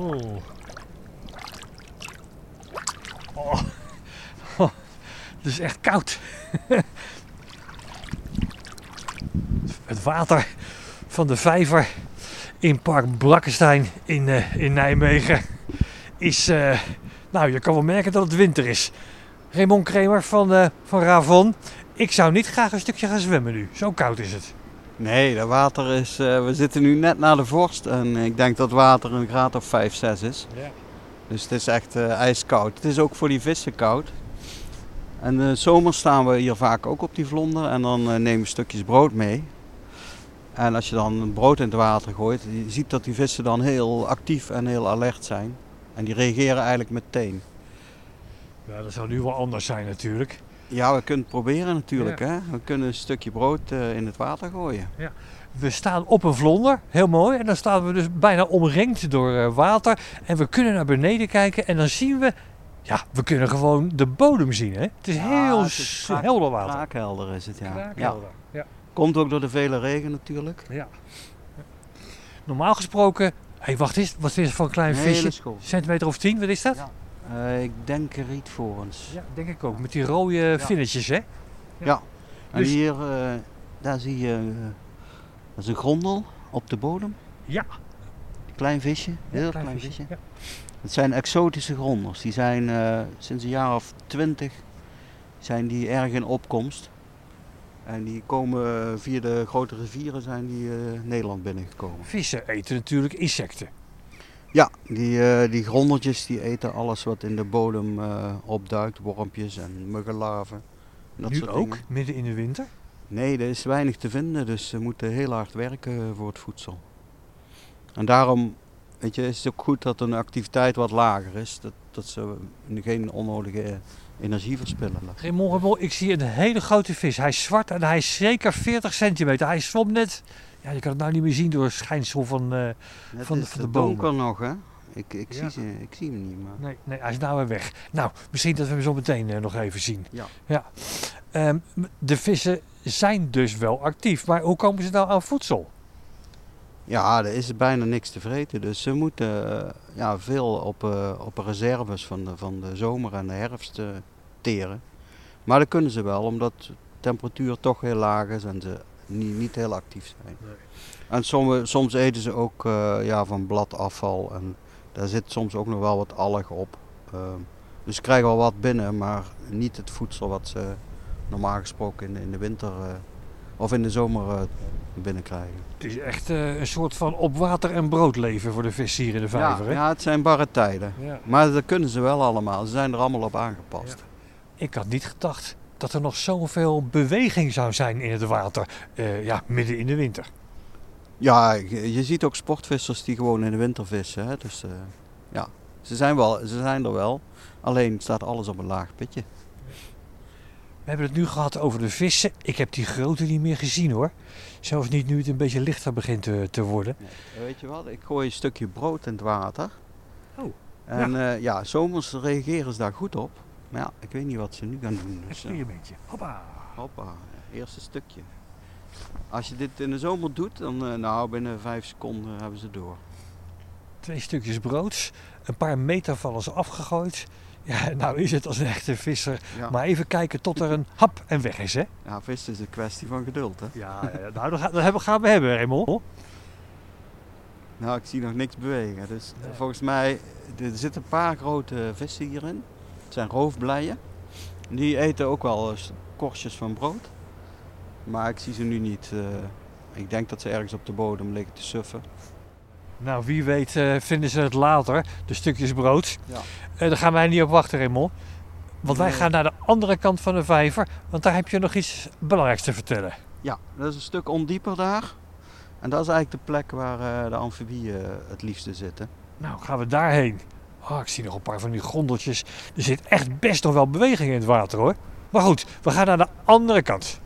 Oh. Oh. Het is echt koud. Het water van de vijver in Park Blakkenstein in, eh, in Nijmegen is... eh, nou, je kan wel merken dat het winter is. Raymond Kremer van, eh, van Ravon. Ik zou niet graag een stukje gaan zwemmen nu. Zo koud is het. Nee, dat water is. eh, we zitten nu net na de vorst en ik denk dat water een graad of 5, 6 is. Ja. Dus het is echt eh, ijskoud. Het is ook voor die vissen koud. En eh zomers staan we hier vaak ook op die vlonder en dan eh, nemen we stukjes brood mee. En als je dan brood in het water gooit, je ziet dat die vissen dan heel actief en heel alert zijn. En die reageren eigenlijk meteen. Ja, dat zou nu wel anders zijn natuurlijk. Ja, we kunnen het proberen natuurlijk. Hè? We kunnen een stukje brood eh, in het water gooien. We staan op een vlonder, heel mooi. En dan staan we dus bijna omringd door eh, water. En we kunnen naar beneden kijken en dan zien we... Ja, we kunnen gewoon de bodem zien. Hè? Het is Ja, heel het is s- kraak- helder water. Kraakhelder is het, ja. ja. Kraakhelder. Ja. Komt ook door de vele regen natuurlijk. Ja. Normaal gesproken... Hé, wacht eens. Wat is het voor een klein Een visje? Centimeter of tien, wat is dat? Ja. Eh, ik denk rietvorens. Ja, denk ik ook. Met die rode vinnetjes, hè? En Dus- hier, eh, daar zie je, eh, dat is een grondel op de bodem. Ja. Klein visje, heel klein, klein visje. Ja. Het zijn exotische grondels. Die zijn eh, sinds een jaar of twintig zijn die erg in opkomst. En die komen via de grote rivieren zijn die eh, Nederland binnengekomen. Vissen eten natuurlijk insecten. Ja, die, eh, die grondeltjes die eten alles wat in de bodem eh, opduikt. Wormpjes en muggenlarven. en Dat nu soort ook, dingen. midden in de winter. Nee, er is weinig te vinden, dus ze moeten heel hard werken voor het voedsel. En daarom weet je, is het ook goed dat een activiteit wat lager is, dat, dat ze geen onnodige eh, energie verspillen. Raymond, ik zie een hele grote vis. Hij is zwart en hij is zeker 40 centimeter. Hij zwom net... Ja, je kan het nou niet meer zien door het schijnsel van... eh, Het Van de- is van de donker nog, hè? Ik, ik, Ja. zie ze, ik zie hem niet, maar... Nee, nee, hij is nou weer weg. Nou, misschien dat we hem zo meteen eh, nog even zien. Ja. ja. Ehm, de vissen zijn dus wel actief, maar hoe komen ze nou aan voedsel? Ja, er is bijna niks te vreten, dus ze moeten eh, ja, veel op, eh, op reserves van de, van de zomer en de herfst teren. Maar dat kunnen ze wel, omdat de temperatuur toch heel laag is en ze niet, niet heel actief zijn. Nee. En sommige, soms eten ze ook eh, ja, van bladafval en daar zit soms ook nog wel wat alg op. Ehm, dus ze krijgen wel wat binnen, maar niet het voedsel wat ze normaal gesproken in, de- in de winter eh, of in de zomer eh, binnenkrijgen. Het is echt een soort van op water en brood leven voor de vissen hier in de vijver. Ja, hè? ja, het zijn barre tijden. Ja. Maar dat kunnen ze wel allemaal. Ze zijn er allemaal op aangepast. Ik had niet gedacht dat er nog zoveel beweging zou zijn in het water, eh, ja, midden in de winter. Ja, je, ziet ook sportvissers die gewoon in de winter vissen. Hè? Dus eh, ja, ze zijn, wel, ze zijn er wel. Alleen staat alles op een laag pitje. We hebben het nu gehad over de vissen. Ik heb die grote niet meer gezien hoor. Zelfs niet nu het een beetje lichter begint te, te worden. Weet je wat, ik gooi een stukje brood in het water. Oh, En ja, ja zomers reageren ze daar goed op. Maar ja, ik weet niet wat ze nu gaan doen. Dus, eh, Experimentje. Hoppa. hoppa, eerste stukje. Als je dit in de zomer doet, dan eh, nou, binnen vijf seconden hebben ze door. Twee stukjes brood. Een paar meter vallen ze afgegooid. Ja, nou is het als een echte visser. Ja. Maar even kijken tot er een hap en weg is hè. Ja, vissen is een kwestie van geduld, hè? Ja, nou dat, gaan- dat hebben- gaan we hebben Raymond. Nou, ik zie nog niks bewegen. Dus Nee. volgens mij, er zitten een paar grote vissen hierin. Het zijn roofblijen. Die eten ook wel korstjes van brood. Maar ik zie ze nu niet. eh, ik denk dat ze ergens op de bodem liggen te suffen. Nou, wie weet eh, vinden ze het later, de stukjes brood. Ja. Eh, daar gaan wij niet op wachten, Raymond. Want wij Nee. gaan naar de andere kant van de vijver, want daar heb je nog iets belangrijks te vertellen. Ja, dat is een stuk ondieper daar. En dat is eigenlijk de plek waar de amfibieën het liefste zitten. Nou, gaan we daarheen. Oh, ik zie nog een paar van die grondeltjes. Er zit echt best nog wel beweging in het water hoor. Maar goed, we gaan naar de andere kant.